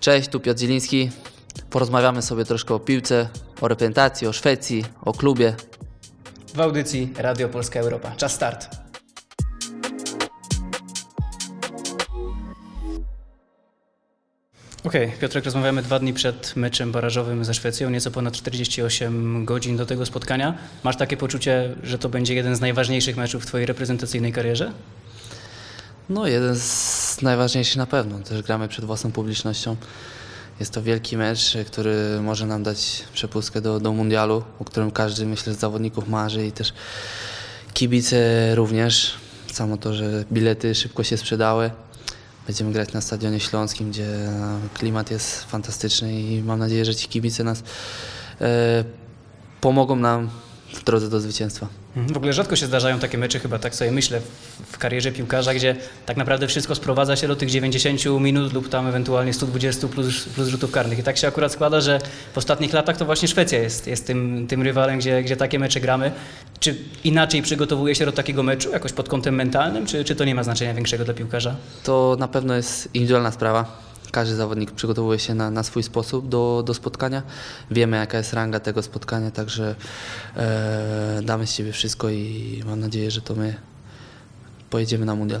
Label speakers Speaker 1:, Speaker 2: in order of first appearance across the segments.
Speaker 1: Cześć, tu Piotr Zieliński. Porozmawiamy sobie troszkę o piłce, o reprezentacji, o Szwecji, o klubie.
Speaker 2: W audycji Radio Polska Europa. Czas start. Okej, okay, Piotrek, rozmawiamy dwa dni przed meczem barażowym ze Szwecją, nieco ponad 48 godzin do tego spotkania. Masz takie poczucie, że to będzie jeden z najważniejszych meczów w Twojej reprezentacyjnej karierze?
Speaker 1: No, jeden z najważniejszych na pewno. Też gramy przed własną publicznością. Jest to wielki mecz, który może nam dać przepustkę do, do mundialu, o którym każdy, myślę, z zawodników marzy i też kibice również. Samo to, że bilety szybko się sprzedały. Będziemy grać na Stadionie Śląskim, gdzie klimat jest fantastyczny i mam nadzieję, że ci kibice nas e, pomogą nam w drodze do zwycięstwa.
Speaker 2: W ogóle rzadko się zdarzają takie mecze, chyba tak sobie myślę, w karierze piłkarza, gdzie tak naprawdę wszystko sprowadza się do tych 90 minut lub tam ewentualnie 120 plus, plus rzutów karnych. I tak się akurat składa, że w ostatnich latach to właśnie Szwecja jest, jest tym, tym rywalem, gdzie, gdzie takie mecze gramy. Czy inaczej przygotowuje się do takiego meczu, jakoś pod kątem mentalnym, czy, czy to nie ma znaczenia większego dla piłkarza?
Speaker 1: To na pewno jest indywidualna sprawa. Każdy zawodnik przygotowuje się na, na swój sposób do, do spotkania. Wiemy, jaka jest ranga tego spotkania, także e, damy z siebie wszystko i mam nadzieję, że to my pojedziemy na mundial.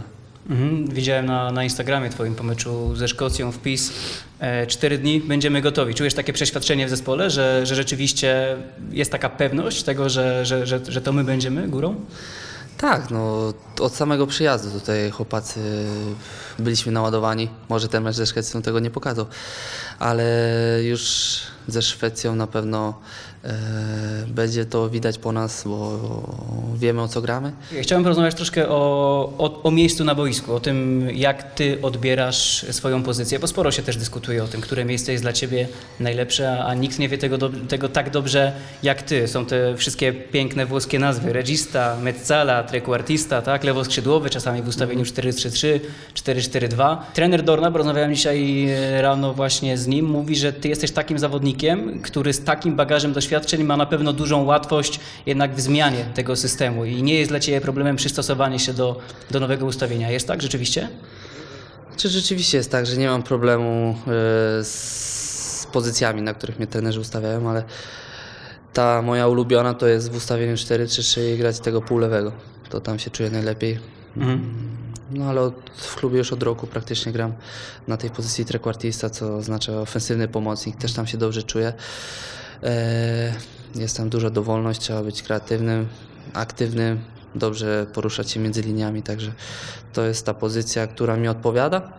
Speaker 2: Mhm. Widziałem na, na Instagramie Twoim po meczu ze Szkocją wpis e, cztery dni będziemy gotowi. Czujesz takie przeświadczenie w zespole, że, że rzeczywiście jest taka pewność tego, że, że, że, że to my będziemy górą?
Speaker 1: Tak, no od samego przyjazdu tutaj chłopacy byliśmy naładowani. Może ten mecz Szwecją tego nie pokazał, ale już ze Szwecją na pewno e, będzie to widać po nas, bo wiemy o co gramy.
Speaker 2: Chciałem porozmawiać troszkę o, o, o, miejscu na boisku, o tym jak Ty odbierasz swoją pozycję, bo sporo się też dyskutuje o tym, które miejsce jest dla Ciebie najlepsze, a nikt nie wie tego, do, tego tak dobrze jak Ty. Są te wszystkie piękne włoskie nazwy, regista, mezzala, trequartista, tak? lewoskrzydłowy, czasami w ustawieniu 4-3-3, 4-4-2. Trener Dorna, bo rozmawiałem dzisiaj rano właśnie z nim, mówi, że Ty jesteś takim zawodnikiem, który z takim bagażem doświadczeń ma na pewno dużą łatwość jednak w zmianie tego systemu i nie jest dla Ciebie problemem przystosowanie się do, do nowego ustawienia. Jest tak rzeczywiście?
Speaker 1: Czy rzeczywiście jest tak, że nie mam problemu y, z pozycjami, na których mnie trenerzy ustawiają, ale ta moja ulubiona to jest w ustawieniu 4-3-3 i grać tego półlewego. To tam się czuję najlepiej. Mhm. No ale od, w klubie już od roku praktycznie gram na tej pozycji trekwartista, co oznacza ofensywny pomocnik. Też tam się dobrze czuję. E, jest tam duża dowolność, trzeba być kreatywnym, aktywnym, dobrze poruszać się między liniami, także to jest ta pozycja, która mi odpowiada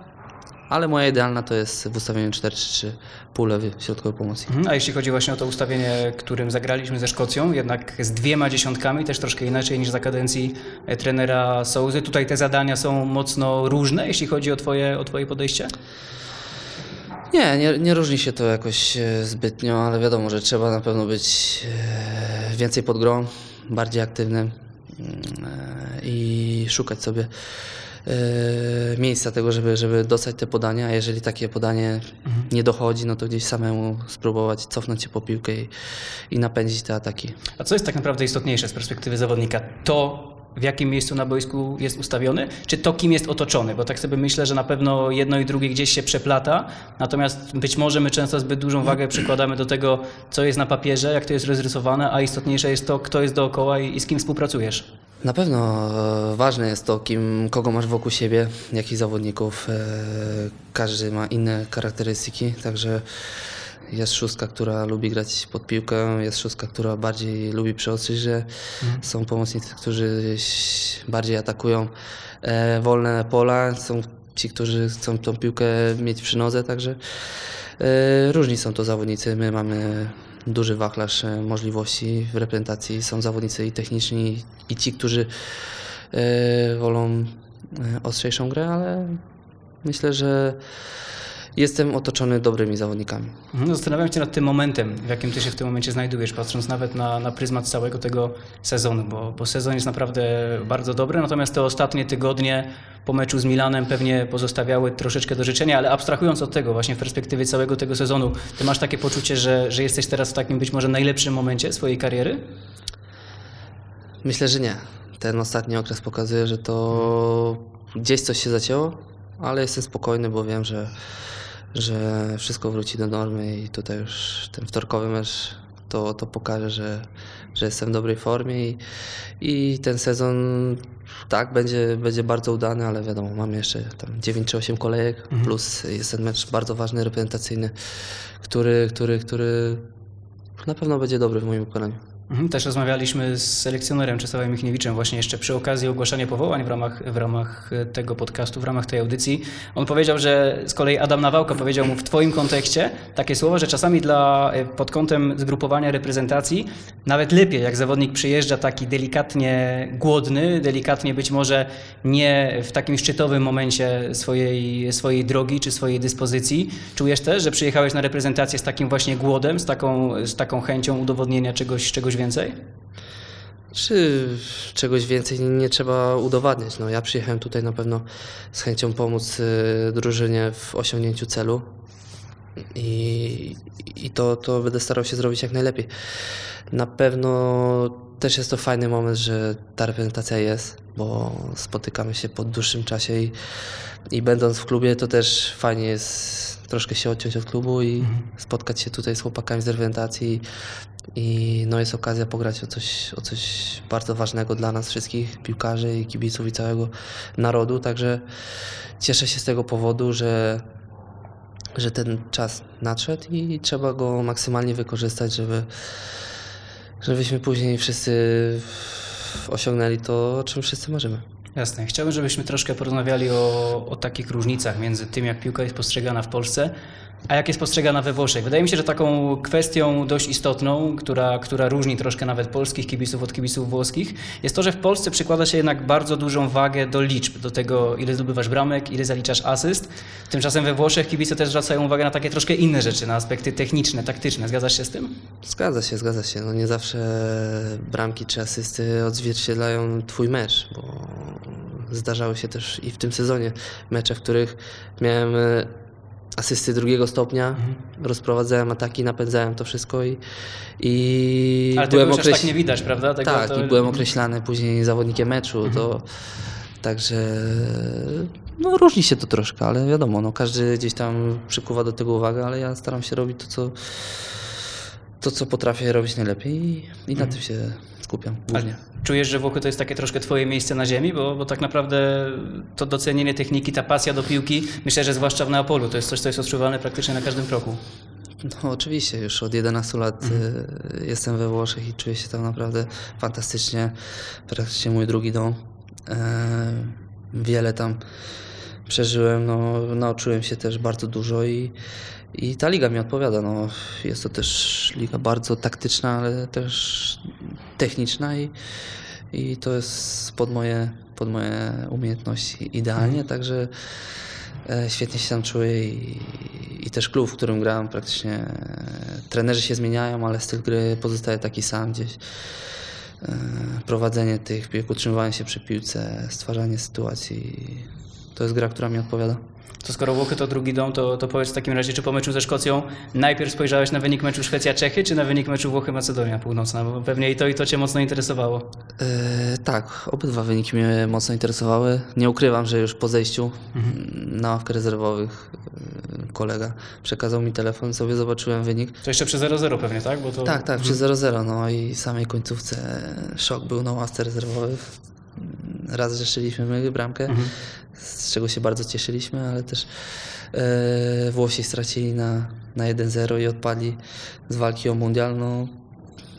Speaker 1: ale moja idealna to jest w ustawieniu 4-3-3 półlewy środkowy pomocy.
Speaker 2: A jeśli chodzi właśnie o to ustawienie, którym zagraliśmy ze Szkocją, jednak z dwiema dziesiątkami, też troszkę inaczej niż za kadencji e, trenera Souzy. Tutaj te zadania są mocno różne, jeśli chodzi o twoje, o twoje podejście?
Speaker 1: Nie, nie, nie różni się to jakoś e, zbytnio, ale wiadomo, że trzeba na pewno być e, więcej pod grą, bardziej aktywnym mm, i szukać sobie miejsca tego, żeby, żeby dostać te podania, a jeżeli takie podanie mhm. nie dochodzi, no to gdzieś samemu spróbować cofnąć się po piłkę i, i napędzić te ataki.
Speaker 2: A co jest tak naprawdę istotniejsze z perspektywy zawodnika? To, w jakim miejscu na boisku jest ustawiony, czy to, kim jest otoczony? Bo tak sobie myślę, że na pewno jedno i drugie gdzieś się przeplata, natomiast być może my często zbyt dużą wagę przykładamy do tego, co jest na papierze, jak to jest rozrysowane, a istotniejsze jest to, kto jest dookoła i, i z kim współpracujesz.
Speaker 1: Na pewno e, ważne jest to, kim, kogo masz wokół siebie, jakich zawodników. E, każdy ma inne charakterystyki, także jest szóstka, która lubi grać pod piłkę, jest szóstka, która bardziej lubi przeostrzyć, że mhm. są pomocnicy, którzy bardziej atakują e, wolne pola, są ci, którzy chcą tą piłkę mieć przy nodze, także różni są to zawodnicy. My mamy duży wachlarz e, możliwości w reprezentacji. Są zawodnicy i techniczni, i ci, którzy e, wolą e, ostrzejszą grę, ale myślę, że jestem otoczony dobrymi zawodnikami.
Speaker 2: Mhm, zastanawiam się nad tym momentem, w jakim ty się w tym momencie znajdujesz, patrząc nawet na, na pryzmat całego tego sezonu, bo, bo sezon jest naprawdę bardzo dobry, natomiast te ostatnie tygodnie po meczu z Milanem pewnie pozostawiały troszeczkę do życzenia, ale abstrahując od tego, właśnie w perspektywie całego tego sezonu, ty masz takie poczucie, że, że jesteś teraz w takim być może najlepszym momencie swojej kariery?
Speaker 1: Myślę, że nie. Ten ostatni okres pokazuje, że to gdzieś coś się zacięło, ale jestem spokojny, bo wiem, że że wszystko wróci do normy i tutaj już ten wtorkowy mecz to, to pokaże, że, że jestem w dobrej formie i, i ten sezon tak będzie, będzie bardzo udany, ale wiadomo, mamy jeszcze tam 9 czy 8 kolejek, plus jest ten mecz bardzo ważny, reprezentacyjny, który, który, który na pewno będzie dobry w moim wykonaniu.
Speaker 2: Mhm, Też rozmawialiśmy z selekcjonerem Czesławem Michniewiczem właśnie jeszcze przy okazji ogłaszania powołań w ramach, w ramach tego podcastu, w ramach tej audycji. On powiedział, że z kolei Adam Nawałka powiedział mu w twoim kontekście takie słowa, że czasami dla e, pod kątem zgrupowania reprezentacji nawet lepiej, jak zawodnik przyjeżdża taki delikatnie głodny, delikatnie być może nie w takim szczytowym momencie swojej, swojej drogi czy swojej dyspozycji. Czujesz też, że przyjechałeś na reprezentację z takim właśnie głodem, z taką, z taką chęcią udowodnienia czegoś, czegoś więcej?
Speaker 1: Czy czegoś więcej nie trzeba udowadniać? No, ja przyjechałem tutaj na pewno z chęcią pomóc y, drużynie w osiągnięciu celu i, i to, to będę starał się zrobić jak najlepiej. Na pewno też jest to fajny moment, że ta reprezentacja jest, bo spotykamy się po dłuższym czasie i, i będąc w klubie to też fajnie jest troszkę się odciąć od klubu i spotkać się tutaj z chłopakami z reprezentacji i no jest okazja pograć o coś, o coś bardzo ważnego dla nas wszystkich, piłkarzy i kibiców i całego narodu, także cieszę się z tego powodu, że, że ten czas nadszedł i trzeba go maksymalnie wykorzystać, żeby żebyśmy później wszyscy osiągnęli to, o czym wszyscy marzymy.
Speaker 2: Jasne. Chciałbym, żebyśmy troszkę porozmawiali o, o takich różnicach między tym, jak piłka jest postrzegana w Polsce, a jak jest postrzegana we Włoszech. Wydaje mi się, że taką kwestią dość istotną, która, która różni troszkę nawet polskich kibiców od kibiców włoskich, jest to, że w Polsce przykłada się jednak bardzo dużą wagę do liczb, do tego, ile zdobywasz bramek, ile zaliczasz asyst. Tymczasem we Włoszech kibice też zwracają uwagę na takie troszkę inne rzeczy, na aspekty techniczne, taktyczne. Zgadzasz się z tym?
Speaker 1: Zgadza się, zgadza się. No nie zawsze bramki czy asysty odzwierciedlają twój mecz, bo zdarzały się też i w tym sezonie mecze, w których miałem e, asysty drugiego stopnia,
Speaker 2: Mhm.
Speaker 1: rozprowadzałem ataki, napędzałem to wszystko i, i
Speaker 2: Ale
Speaker 1: byłem
Speaker 2: aż
Speaker 1: okreś-
Speaker 2: tak nie widać, prawda? Tego,
Speaker 1: tak,
Speaker 2: to... Mhm.
Speaker 1: i byłem określany później zawodnikiem meczu, to także no różni się to troszkę, ale wiadomo, no każdy gdzieś tam przykuwa do tego uwagę, ale ja staram się robić to, co to, co potrafię robić najlepiej i, i na tym się skupiam głównie.
Speaker 2: Czujesz, że Włochy to jest takie troszkę twoje miejsce na ziemi, bo, bo tak naprawdę to docenienie techniki, ta pasja do piłki, myślę, że zwłaszcza w Neapolu, to jest coś, co jest odczuwalne praktycznie na każdym kroku.
Speaker 1: No oczywiście, już od 11 lat y, jestem we Włoszech i czuję się tam naprawdę fantastycznie. Praktycznie mój drugi dom. E, wiele tam przeżyłem, no, nauczyłem się też bardzo dużo i, i ta liga mi odpowiada. No, jest to też liga bardzo taktyczna, ale też techniczna i, i to jest pod moje, pod moje umiejętności idealnie, także e, świetnie się tam czuję i, i też klub, w którym grałem praktycznie e, trenerzy się zmieniają, ale styl gry pozostaje taki sam gdzieś. E, Prowadzenie tych piłek, utrzymywanie się przy piłce, stwarzanie sytuacji. To jest gra, która mi odpowiada.
Speaker 2: To skoro Włochy to drugi dom, to, to powiedz w takim razie, czy po meczu ze Szkocją najpierw spojrzałeś na wynik meczu Szwecja-Czechy, czy na wynik meczu Włochy-Macedonia Północna? Bo pewnie i to, i to cię mocno interesowało.
Speaker 1: E, tak, obydwa wyniki mnie mocno interesowały. Nie ukrywam, że już po zejściu na ławkę rezerwowych e, kolega przekazał mi telefon, sobie zobaczyłem wynik.
Speaker 2: To jeszcze przy 0-0 pewnie, tak? Bo to...
Speaker 1: Tak, tak, przy 0-0, no i samej końcówce szok był na ławce rezerwowych. Raz zrzeszyliśmy my bramkę, z czego się bardzo cieszyliśmy, ale też e, Włosi stracili na, na 1-0 i odpadli z walki o mundial. No,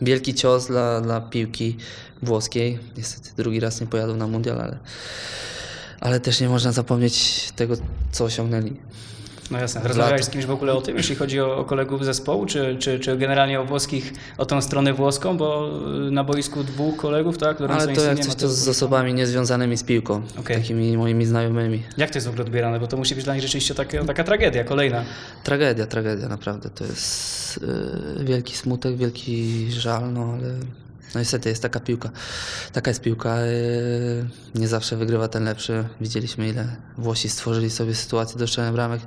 Speaker 1: wielki cios dla, dla piłki włoskiej. Niestety drugi raz nie pojadą na mundial, ale, ale też nie można zapomnieć tego, co osiągnęli.
Speaker 2: No jasne. Rozmawiałeś z kimś w ogóle o tym, jeśli chodzi o, o kolegów zespołu, czy, czy, czy generalnie o włoskich, o tą stronę włoską, bo y, na boisku dwóch kolegów, tak? Lorenzo
Speaker 1: Ale to jak coś to z osobami niezwiązanymi z piłką,
Speaker 2: Okej.
Speaker 1: takimi moimi znajomymi.
Speaker 2: Jak to jest w ogóle odbierane? Bo to musi być dla nich rzeczywiście taka, taka tragedia kolejna.
Speaker 1: Tragedia, tragedia, naprawdę. To jest e, wielki smutek, wielki żal, no ale no niestety jest taka piłka. Taka jest piłka. e, nie zawsze wygrywa ten lepszy. Widzieliśmy, ile Włosi stworzyli sobie sytuację do strzelania bramek.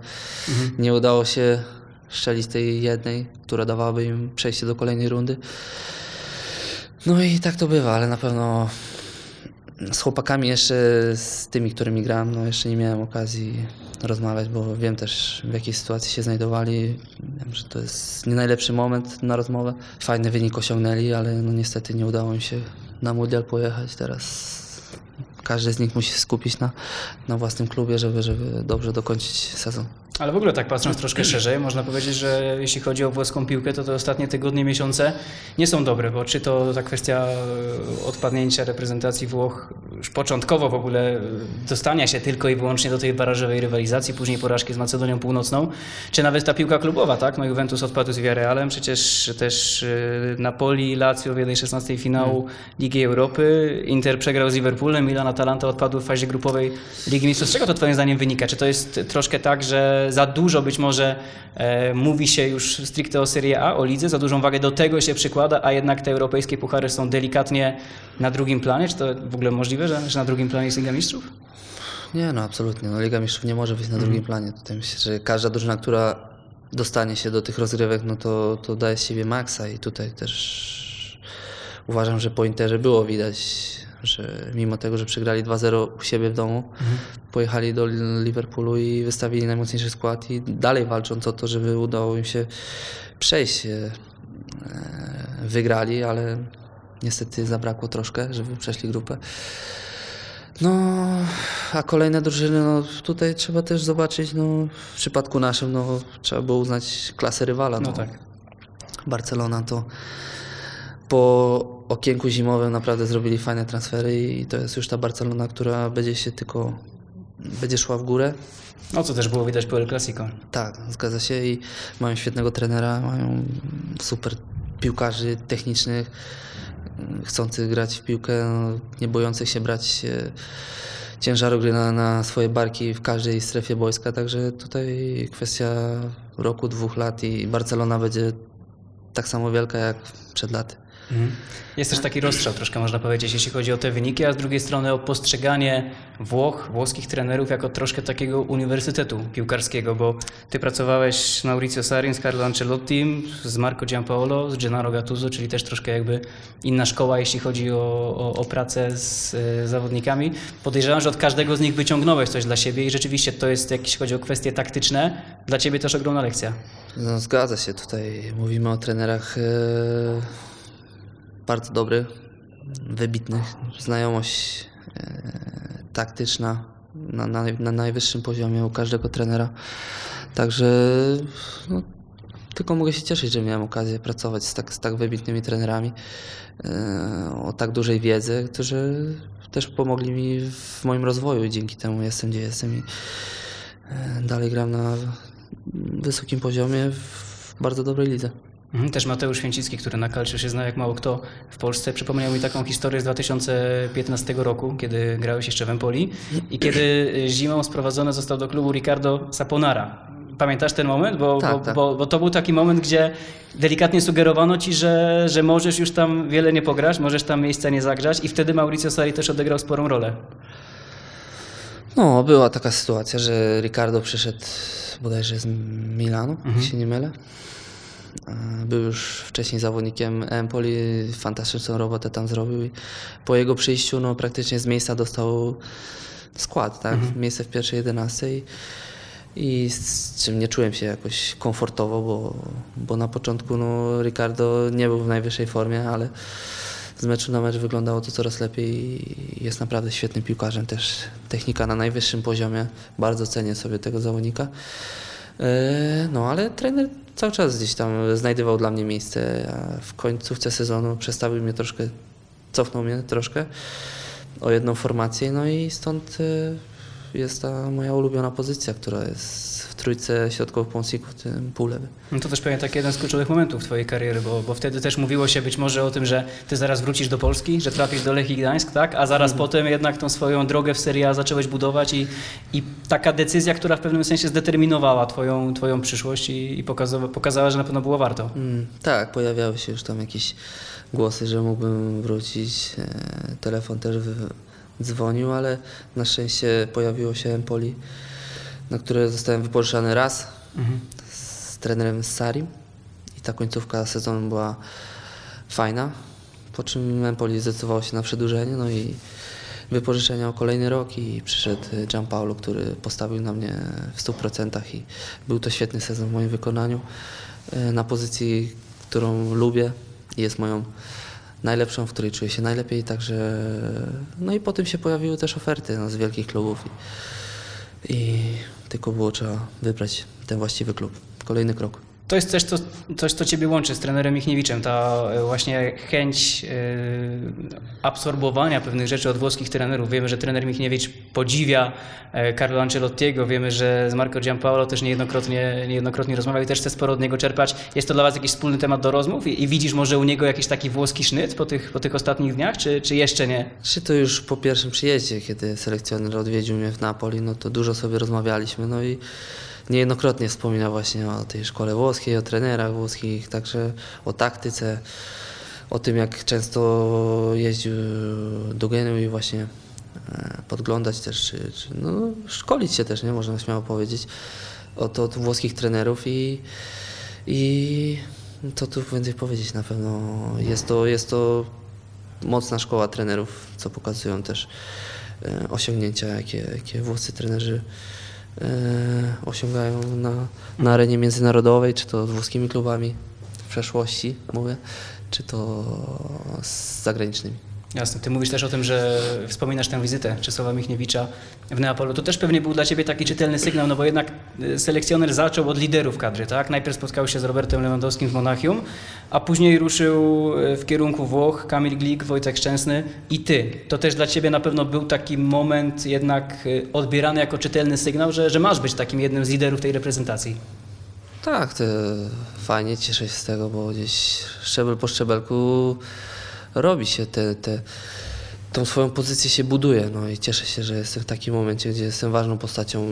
Speaker 1: Nie udało się strzelić tej jednej, która dawałaby im przejście do kolejnej rundy. No i tak to bywa, ale na pewno z chłopakami jeszcze, z tymi, którymi grałem, no jeszcze nie miałem okazji rozmawiać, bo wiem też w jakiej sytuacji się znajdowali. Wiem, że to jest nie najlepszy moment na rozmowę. Fajny wynik osiągnęli, ale no niestety nie udało im się na mundial pojechać. Teraz każdy z nich musi się skupić na, na własnym klubie, żeby, żeby dobrze dokończyć sezon.
Speaker 2: Ale w ogóle tak patrząc troszkę szerzej, można powiedzieć, że jeśli chodzi o włoską piłkę, to te ostatnie tygodnie, miesiące nie są dobre, bo czy to ta kwestia e, odpadnięcia reprezentacji Włoch, już początkowo w ogóle e, dostania się tylko i wyłącznie do tej barażowej rywalizacji, później porażki z Macedonią Północną, czy nawet ta piłka klubowa, tak? No Juventus odpadł z Villarrealem, przecież też e, Napoli, Lazio w 1-16 finału Ligi Europy, Inter przegrał z Liverpoolem, Milan, Atalanta odpadł w fazie grupowej Ligi Mistrzów. Z czego to twoim zdaniem wynika? Czy to jest troszkę tak, że za dużo być może e, mówi się już stricte o Serie A, o lidze, za dużą wagę do tego się przykłada, a jednak te europejskie puchary są delikatnie na drugim planie? Czy to w ogóle możliwe, że, że na drugim planie jest Liga Mistrzów?
Speaker 1: Nie, no absolutnie. No, Liga Mistrzów nie może być na drugim planie. Tutaj myślę, że każda drużyna, która dostanie się do tych rozgrywek, no to, to daje z siebie maksa i tutaj też uważam, że po Interze było widać, że mimo tego, że przegrali 2-0 u siebie w domu, pojechali do Liverpoolu i wystawili najmocniejszy skład i dalej walcząc o to, żeby udało im się przejść. e, Wygrali, ale niestety zabrakło troszkę, żeby przeszli grupę. No, a kolejne drużyny, no tutaj trzeba też zobaczyć, no w przypadku naszym, no trzeba było uznać klasę rywala.
Speaker 2: No tak.
Speaker 1: Barcelona to po okienku zimowym naprawdę zrobili fajne transfery i to jest już ta Barcelona, która będzie się tylko, będzie szła w górę.
Speaker 2: No co też było widać po El Clasico.
Speaker 1: Tak, zgadza się i mają świetnego trenera, mają super piłkarzy technicznych, chcących grać w piłkę, no, nie bojących się brać e, ciężaru gry na, na swoje barki w każdej strefie boiska, także tutaj kwestia roku, dwóch lat i Barcelona będzie tak samo wielka jak przed laty.
Speaker 2: Jest też taki rozstrzał, troszkę można powiedzieć, jeśli chodzi o te wyniki, a z drugiej strony o postrzeganie Włoch, włoskich trenerów jako troszkę takiego uniwersytetu piłkarskiego, bo ty pracowałeś z Maurizio Sarri, z Carlo Ancelottim, z Marco Giampaolo, z Gennaro Gattuso, czyli też troszkę jakby inna szkoła, jeśli chodzi o, o, o pracę z e, zawodnikami. Podejrzewam, że od każdego z nich wyciągnąłeś coś dla siebie i rzeczywiście to jest, jeśli chodzi o kwestie taktyczne, dla ciebie też ogromna lekcja.
Speaker 1: No, zgadza się, tutaj mówimy o trenerach e, bardzo dobrych, wybitnych, znajomość e, taktyczna na, na, na najwyższym poziomie u każdego trenera. Także no, tylko mogę się cieszyć, że miałem okazję pracować z tak, z tak wybitnymi trenerami e, o tak dużej wiedzy, którzy też pomogli mi w moim rozwoju dzięki temu jestem gdzie jestem i e, dalej gram na wysokim poziomie w bardzo dobrej lidze.
Speaker 2: Mhm, Też Mateusz Święcicki, który na kalciu się zna jak mało kto w Polsce, przypomniał mi taką historię z 2015 roku, kiedy grałeś jeszcze w Empoli i kiedy y, zimą sprowadzony został do klubu Ricardo Saponara. Pamiętasz ten moment? Bo,
Speaker 1: Tak,
Speaker 2: bo,
Speaker 1: tak.
Speaker 2: Bo, bo to był taki moment, gdzie delikatnie sugerowano ci, że, że możesz już tam wiele nie pograć, możesz tam miejsca nie zagrzać i wtedy Mauricio Sarri też odegrał sporą rolę.
Speaker 1: No, była taka sytuacja, że Ricardo przyszedł bodajże z Milanu, jak się nie mylę. E, Był już wcześniej zawodnikiem Empoli, fantastyczną robotę tam zrobił po jego przyjściu no, praktycznie z miejsca dostał skład, tak? miejsce w pierwszej jedenastej i z czym nie czułem się jakoś komfortowo, bo, bo na początku no, Ricardo nie był w najwyższej formie, ale z meczu na mecz wyglądało to coraz lepiej i jest naprawdę świetnym piłkarzem, też technika na najwyższym poziomie, bardzo cenię sobie tego zawodnika. E, No ale trener cały czas gdzieś tam znajdywał dla mnie miejsce, w końcówce sezonu przestawił mnie troszkę, cofnął mnie troszkę o jedną formację, no i stąd e, jest ta moja ulubiona pozycja, która jest w trójce środkowo pomocników, w tym pół lewy.
Speaker 2: No to też pewnie taki jeden z kluczowych momentów twojej kariery, bo, bo wtedy też mówiło się być może o tym, że ty zaraz wrócisz do Polski, że trafisz do Lechii Gdańsk, tak? A zaraz potem jednak tą swoją drogę w Serie A zacząłeś budować i, i taka decyzja, która w pewnym sensie zdeterminowała twoją, twoją przyszłość i, i pokazała, pokazała, że na pewno było warto.
Speaker 1: Mm, tak, pojawiały się już tam jakieś głosy, że mógłbym wrócić. E, telefon też wy- dzwonił, ale na szczęście pojawiło się Empoli, na które zostałem wypożyczany raz z trenerem Sarim i ta końcówka sezonu była fajna. Po czym Empoli zdecydowało się na przedłużenie, no i wypożyczenia o kolejny rok i przyszedł Gianpaolo, który postawił na mnie w 100% i był to świetny sezon w moim wykonaniu e, na pozycji, którą lubię i jest moją najlepszą, w której czuję się najlepiej, także no i potem się pojawiły też oferty no, z wielkich klubów i, i tylko było trzeba wybrać ten właściwy klub. Kolejny krok.
Speaker 2: To jest coś, co, coś, co Ciebie łączy z trenerem Michniewiczem, ta e, właśnie chęć e, absorbowania pewnych rzeczy od włoskich trenerów. Wiemy, że trener Michniewicz podziwia e, Carlo Ancelottiego, wiemy, że z Marco Giampaolo też niejednokrotnie, niejednokrotnie rozmawiał i też chce sporo od niego czerpać. Jest to dla Was jakiś wspólny temat do rozmów i, i widzisz może u niego jakiś taki włoski sznyt po tych, po tych ostatnich dniach, czy, czy jeszcze nie?
Speaker 1: Czy to już po pierwszym przyjeździe, kiedy selekcjoner odwiedził mnie w Napoli, no to dużo sobie rozmawialiśmy, no i niejednokrotnie wspominał właśnie o tej szkole włoskiej, o trenerach włoskich, także o taktyce, o tym jak często jeździł do Genu i właśnie e, podglądać też, czy, czy no, szkolić się też, nie można śmiało powiedzieć, od, od włoskich trenerów i, i co tu więcej powiedzieć na pewno. Jest to, jest to mocna szkoła trenerów, co pokazują też e, osiągnięcia, jakie, jakie włoscy trenerzy osiągają na, na arenie międzynarodowej, czy to z włoskimi klubami w przeszłości, mówię, czy to z zagranicznymi.
Speaker 2: Jasne. Ty mówisz też o tym, że wspominasz tę wizytę Czesława Michniewicza w Neapolu. To też pewnie był dla Ciebie taki czytelny sygnał, no bo jednak y, selekcjoner zaczął od liderów kadry, tak? Najpierw spotkał się z Robertem Lewandowskim w Monachium, a później ruszył y, w kierunku Włoch, Kamil Glik, Wojtek Szczęsny i Ty. To też dla Ciebie na pewno był taki moment jednak y, odbierany jako czytelny sygnał, że, że masz być takim jednym z liderów tej reprezentacji.
Speaker 1: Tak, fajnie, cieszę się z tego, bo gdzieś szczebel po szczebelku robi się te, te, tą swoją pozycję się buduje. No i cieszę się, że jestem w takim momencie, gdzie jestem ważną postacią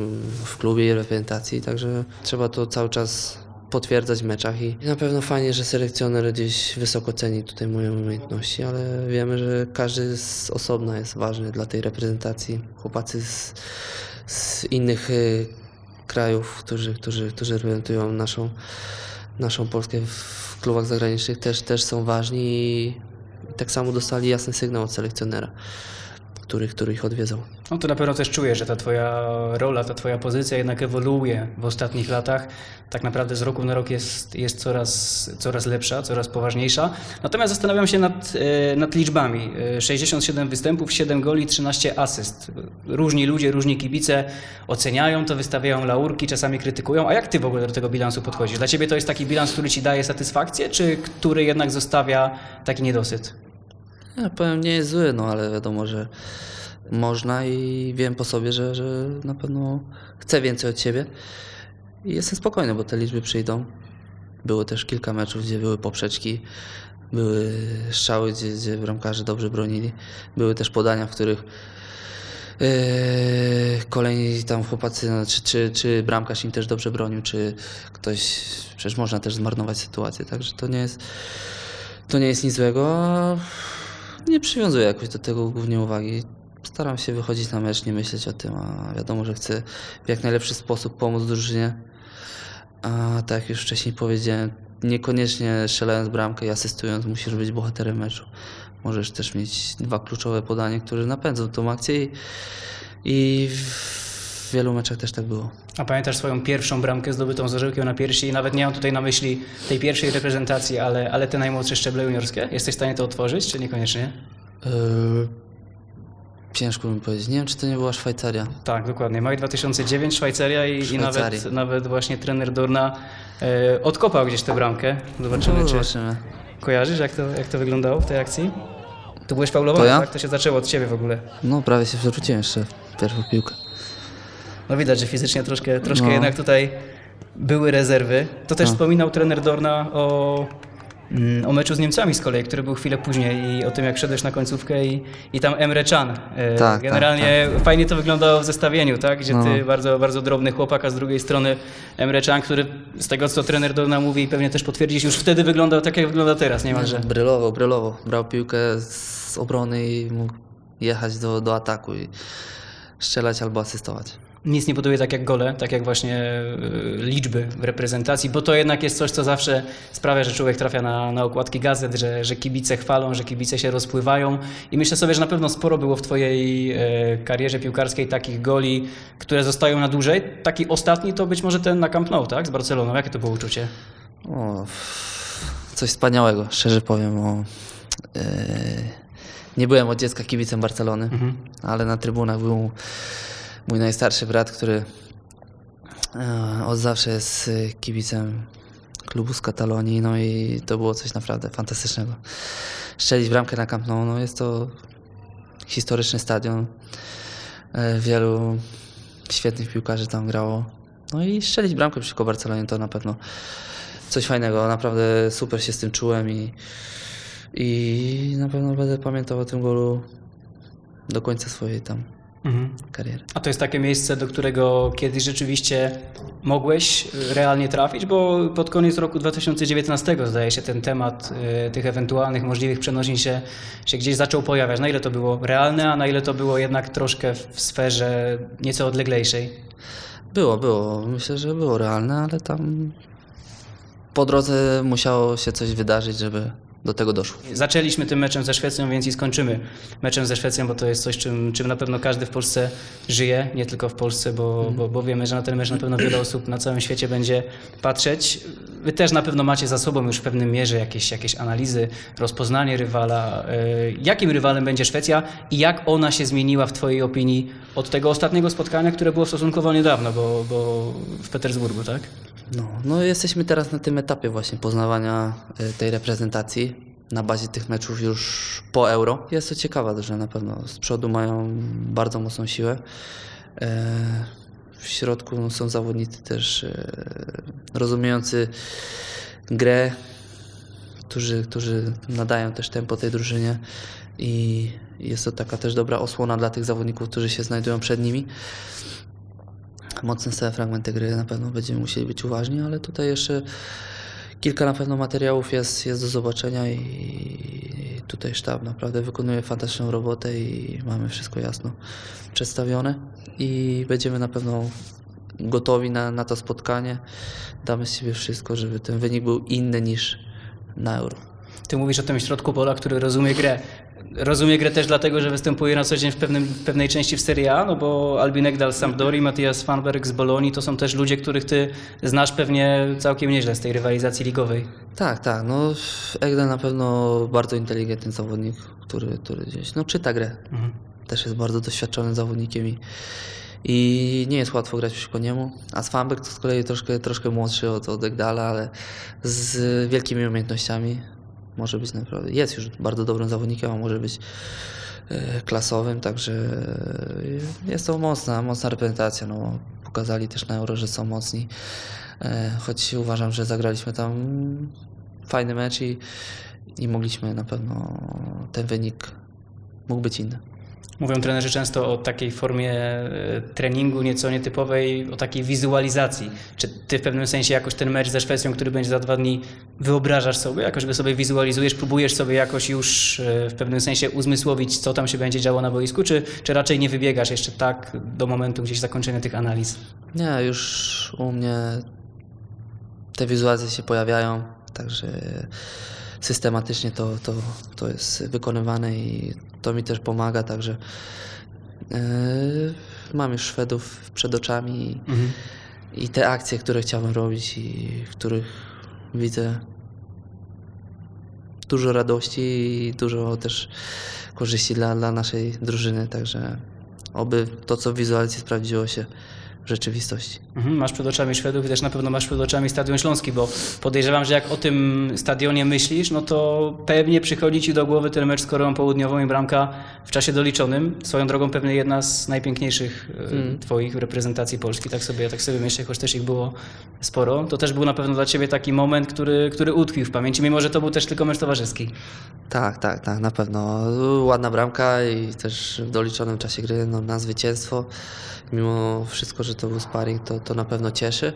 Speaker 1: w klubie i reprezentacji, także trzeba to cały czas potwierdzać w meczach i na pewno fajnie, że selekcjoner gdzieś wysoko ceni tutaj moje umiejętności, ale wiemy, że każdy z osobna jest ważny dla tej reprezentacji. Chłopacy z, z innych y, krajów, którzy, którzy, którzy reprezentują naszą, naszą Polskę w klubach zagranicznych też, też są ważni i, tak samo dostali jasny sygnał od selekcjonera, który, który ich odwiedzał.
Speaker 2: No to na pewno też czuję, że ta twoja rola, ta twoja pozycja jednak ewoluuje w ostatnich latach. Tak naprawdę z roku na rok jest, jest coraz, coraz lepsza, coraz poważniejsza. Natomiast zastanawiam się nad, e, nad liczbami. E, 67 występów, 7 goli, 13 asyst. Różni ludzie, różni kibice oceniają to, wystawiają laurki, czasami krytykują. A jak ty w ogóle do tego bilansu podchodzisz? Dla ciebie to jest taki bilans, który ci daje satysfakcję, czy który jednak zostawia taki niedosyt?
Speaker 1: Ja powiem, nie jest zły, no ale wiadomo, że można i wiem po sobie, że, że na pewno chcę więcej od siebie. I jestem spokojny, bo te liczby przyjdą. Było też kilka meczów, gdzie były poprzeczki, były strzały, gdzie, gdzie bramkarze dobrze bronili. Były też podania, w których yy, kolejni tam chłopacy, no, czy, czy, czy bramkarz im też dobrze bronił, czy ktoś, przecież można też zmarnować sytuację, także to nie jest, to nie jest nic złego. Nie przywiązuję jakoś do tego głównie uwagi. Staram się wychodzić na mecz, nie myśleć o tym, a wiadomo, że chcę w jak najlepszy sposób pomóc drużynie. A tak jak już wcześniej powiedziałem, niekoniecznie strzelając bramkę i asystując musisz być bohaterem meczu. Możesz też mieć dwa kluczowe podania, które napędzą tą akcję i, i w wielu meczach też tak było.
Speaker 2: A pamiętasz swoją pierwszą bramkę zdobytą z orzełkiem na piersi? I nawet nie mam tutaj na myśli tej pierwszej reprezentacji, ale, ale te najmłodsze szczeble juniorskie. Jesteś w stanie to otworzyć, czy niekoniecznie?
Speaker 1: Yy, ciężko mi powiedzieć. Nie wiem, czy to nie była Szwajcaria.
Speaker 2: Tak, dokładnie. Maj 2009, Szwajcaria i, i nawet, nawet właśnie trener Dorna e, odkopał gdzieś tę bramkę. Zobaczymy,
Speaker 1: No,
Speaker 2: czy
Speaker 1: zobaczymy.
Speaker 2: kojarzysz, jak to, jak to wyglądało w tej akcji? Tu byłeś faulowany,
Speaker 1: To ja?
Speaker 2: tak? To się zaczęło od ciebie w ogóle.
Speaker 1: No, prawie się przerzuciłem jeszcze w pierwszą piłkę.
Speaker 2: No widać, że fizycznie troszkę, troszkę
Speaker 1: No.
Speaker 2: jednak tutaj były rezerwy. To też
Speaker 1: No.
Speaker 2: wspominał trener Dorna o, mm, o meczu z Niemcami z kolei, który był chwilę później i o tym, jak szedłeś na końcówkę i, i tam Emre Can. E,
Speaker 1: Tak,
Speaker 2: Generalnie fajnie to wyglądało w zestawieniu, tak? Gdzie ty
Speaker 1: No.
Speaker 2: bardzo, bardzo drobny chłopak, a z drugiej strony Emre Can, który z tego, co trener Dorna mówi i pewnie też potwierdzisz, już wtedy wyglądał tak, jak wygląda teraz niemalże.
Speaker 1: Brylował, brylował. Brał piłkę z obrony i mógł jechać do, do ataku i strzelać albo asystować.
Speaker 2: Nic nie buduje tak jak gole, tak jak właśnie y, liczby w reprezentacji, bo to jednak jest coś, co zawsze sprawia, że człowiek trafia na, na okładki gazet, że, że kibice chwalą, że kibice się rozpływają i myślę sobie, że na pewno sporo było w Twojej e, karierze piłkarskiej takich goli, które zostają na dłużej. Taki ostatni to być może ten na Camp Nou, tak? Z Barceloną. Jakie to było uczucie?
Speaker 1: O, coś wspaniałego, szczerze powiem. O, e, nie byłem od dziecka kibicem Barcelony, ale na trybunach był mój najstarszy brat, który e, od zawsze jest e, kibicem klubu z Katalonii, no i to było coś naprawdę fantastycznego. Strzelić bramkę na Camp Nou, no jest to historyczny stadion. E, Wielu świetnych piłkarzy tam grało. No i strzelić bramkę przeciwko Barcelonie to na pewno coś fajnego. Naprawdę super się z tym czułem i, i na pewno będę pamiętał o tym golu do końca swojej tam kariery.
Speaker 2: A to jest takie miejsce, do którego kiedyś rzeczywiście mogłeś y, realnie trafić, bo pod koniec roku 2019 zdaje się ten temat y, tych ewentualnych możliwych przenosin się, się gdzieś zaczął pojawiać. Na ile to było realne, a na ile to było jednak troszkę w sferze nieco odleglejszej?
Speaker 1: Było, było. Myślę, że było realne, ale tam po drodze musiało się coś wydarzyć, żeby do tego doszło.
Speaker 2: Zaczęliśmy tym meczem ze Szwecją, więc i skończymy meczem ze Szwecją, bo to jest coś, czym, czym na pewno każdy w Polsce żyje, nie tylko w Polsce, bo, bo, bo wiemy, że na ten mecz na pewno wiele osób na całym świecie będzie patrzeć. Wy też na pewno macie za sobą już w pewnym mierze jakieś, jakieś analizy, rozpoznanie rywala. E, Jakim rywalem będzie Szwecja i jak ona się zmieniła w Twojej opinii od tego ostatniego spotkania, które było stosunkowo niedawno, bo, bo w Petersburgu, tak?
Speaker 1: No, no jesteśmy teraz na tym etapie właśnie poznawania y, tej reprezentacji na bazie tych meczów już po euro. Jest to ciekawe, że na pewno z przodu mają bardzo mocną siłę. E, W środku są zawodnicy też e, rozumiejący grę, którzy, którzy nadają też tempo tej drużynie i jest to taka też dobra osłona dla tych zawodników, którzy się znajdują przed nimi mocne stałe fragmenty gry na pewno będziemy musieli być uważni, ale tutaj jeszcze kilka na pewno materiałów jest, jest do zobaczenia i tutaj sztab naprawdę wykonuje fantastyczną robotę i mamy wszystko jasno przedstawione i będziemy na pewno gotowi na, na to spotkanie. Damy z siebie wszystko, żeby ten wynik był inny niż na euro.
Speaker 2: Ty mówisz o tym środku pola, który rozumie grę. Rozumie grę też dlatego, że występuje na co dzień w, pewnym, w pewnej części w Serie A, no bo Albin Ekdal z Sampdori, Matthias Fanberg z Bolonii to są też ludzie, których ty znasz pewnie całkiem nieźle z tej rywalizacji ligowej.
Speaker 1: Tak, tak. No, Egdal na pewno bardzo inteligentny zawodnik, który, który gdzieś no, czyta grę. Też jest bardzo doświadczonym zawodnikiem i, i nie jest łatwo grać przeciwko niemu. A Swanberg to z kolei troszkę, troszkę młodszy od, od Egdala, ale z wielkimi umiejętnościami. Może być naprawdę, jest już bardzo dobrym zawodnikiem, a może być e, klasowym, także e, jest to mocna, mocna reprezentacja. No, pokazali też na Euro, że są mocni, e, choć uważam, że zagraliśmy tam fajny mecz i, i mogliśmy na pewno ten wynik mógł być inny.
Speaker 2: Mówią trenerzy często o takiej formie e, treningu nieco nietypowej, o takiej wizualizacji. Czy ty w pewnym sensie jakoś ten mecz ze Szwecją, który będzie za dwa dni, wyobrażasz sobie, jakoś go sobie wizualizujesz, próbujesz sobie jakoś już e, w pewnym sensie uzmysłowić, co tam się będzie działo na boisku, czy, czy raczej nie wybiegasz jeszcze tak do momentu gdzieś zakończenia tych analiz?
Speaker 1: Nie, już u mnie te wizualizacje się pojawiają, także systematycznie to, to, to jest wykonywane i to mi też pomaga, także yy, mam już Szwedów przed oczami i, i te akcje, które chciałbym robić i w których widzę dużo radości i dużo też korzyści dla, dla naszej drużyny, także oby to, co w wizualizacji sprawdziło się rzeczywistości.
Speaker 2: Mhm, Masz przed oczami Szwedów i też na pewno masz przed oczami Stadion Śląski, bo podejrzewam, że jak o tym stadionie myślisz, no to pewnie przychodzi ci do głowy ten mecz z Koreą Południową i bramka w czasie doliczonym. Swoją drogą pewnie jedna z najpiękniejszych e, twoich reprezentacji Polski, tak sobie, tak sobie myślę, choć też ich było sporo. To też był na pewno dla ciebie taki moment, który, który utkwił w pamięci, mimo że to był też tylko mecz towarzyski.
Speaker 1: Tak, tak, tak, na pewno. Ładna bramka i też w doliczonym czasie gry no, na zwycięstwo. Mimo wszystko, że to był sparring, to, to na pewno cieszy.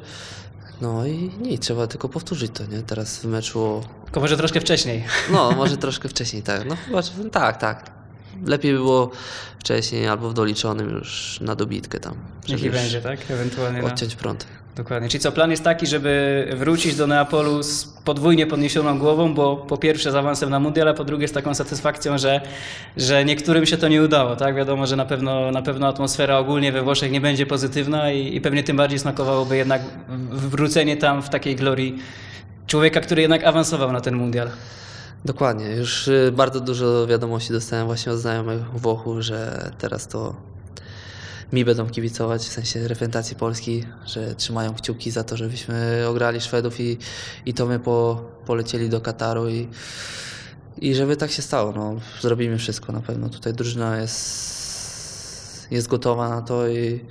Speaker 1: No i nic, trzeba tylko powtórzyć to, nie? Teraz w meczu,
Speaker 2: Tylko może troszkę wcześniej.
Speaker 1: no może troszkę wcześniej, tak. No chyba, że- tak, tak. lepiej by było wcześniej albo w doliczonym już na dobitkę tam. już
Speaker 2: będzie, tak? Ewentualnie na...
Speaker 1: Odciąć prąd.
Speaker 2: Dokładnie. Czyli co, plan jest taki, żeby wrócić do Neapolu z podwójnie podniesioną głową, bo po pierwsze z awansem na mundial, a po drugie z taką satysfakcją, że, że niektórym się to nie udało. Tak? Wiadomo, że na pewno, na pewno atmosfera ogólnie we Włoszech nie będzie pozytywna i, i pewnie tym bardziej smakowałoby jednak wrócenie tam w takiej glorii człowieka, który jednak awansował na ten mundial.
Speaker 1: Dokładnie. Już y, bardzo dużo wiadomości dostałem właśnie od znajomych Włochów, że teraz to mi będą kibicować, w sensie reprezentacji Polski, że trzymają kciuki za to, żebyśmy ograli Szwedów i, i to my po, polecieli do Kataru i, i żeby tak się stało. No, zrobimy wszystko na pewno. Tutaj drużyna jest, jest gotowa na to i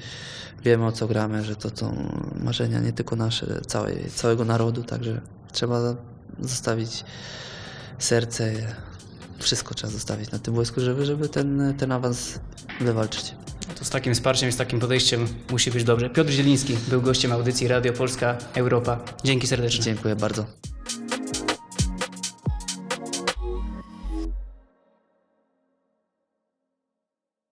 Speaker 1: wiemy o co gramy, że to są marzenia nie tylko nasze, całej, całego narodu, także trzeba zostawić serce, wszystko trzeba zostawić na tym boisku, żeby, żeby ten, ten awans wywalczyć.
Speaker 2: To z takim wsparciem i z takim podejściem musi być dobrze. Piotr Zieliński był gościem audycji Radio Polska Europa. Dzięki serdecznie.
Speaker 1: Dziękuję bardzo.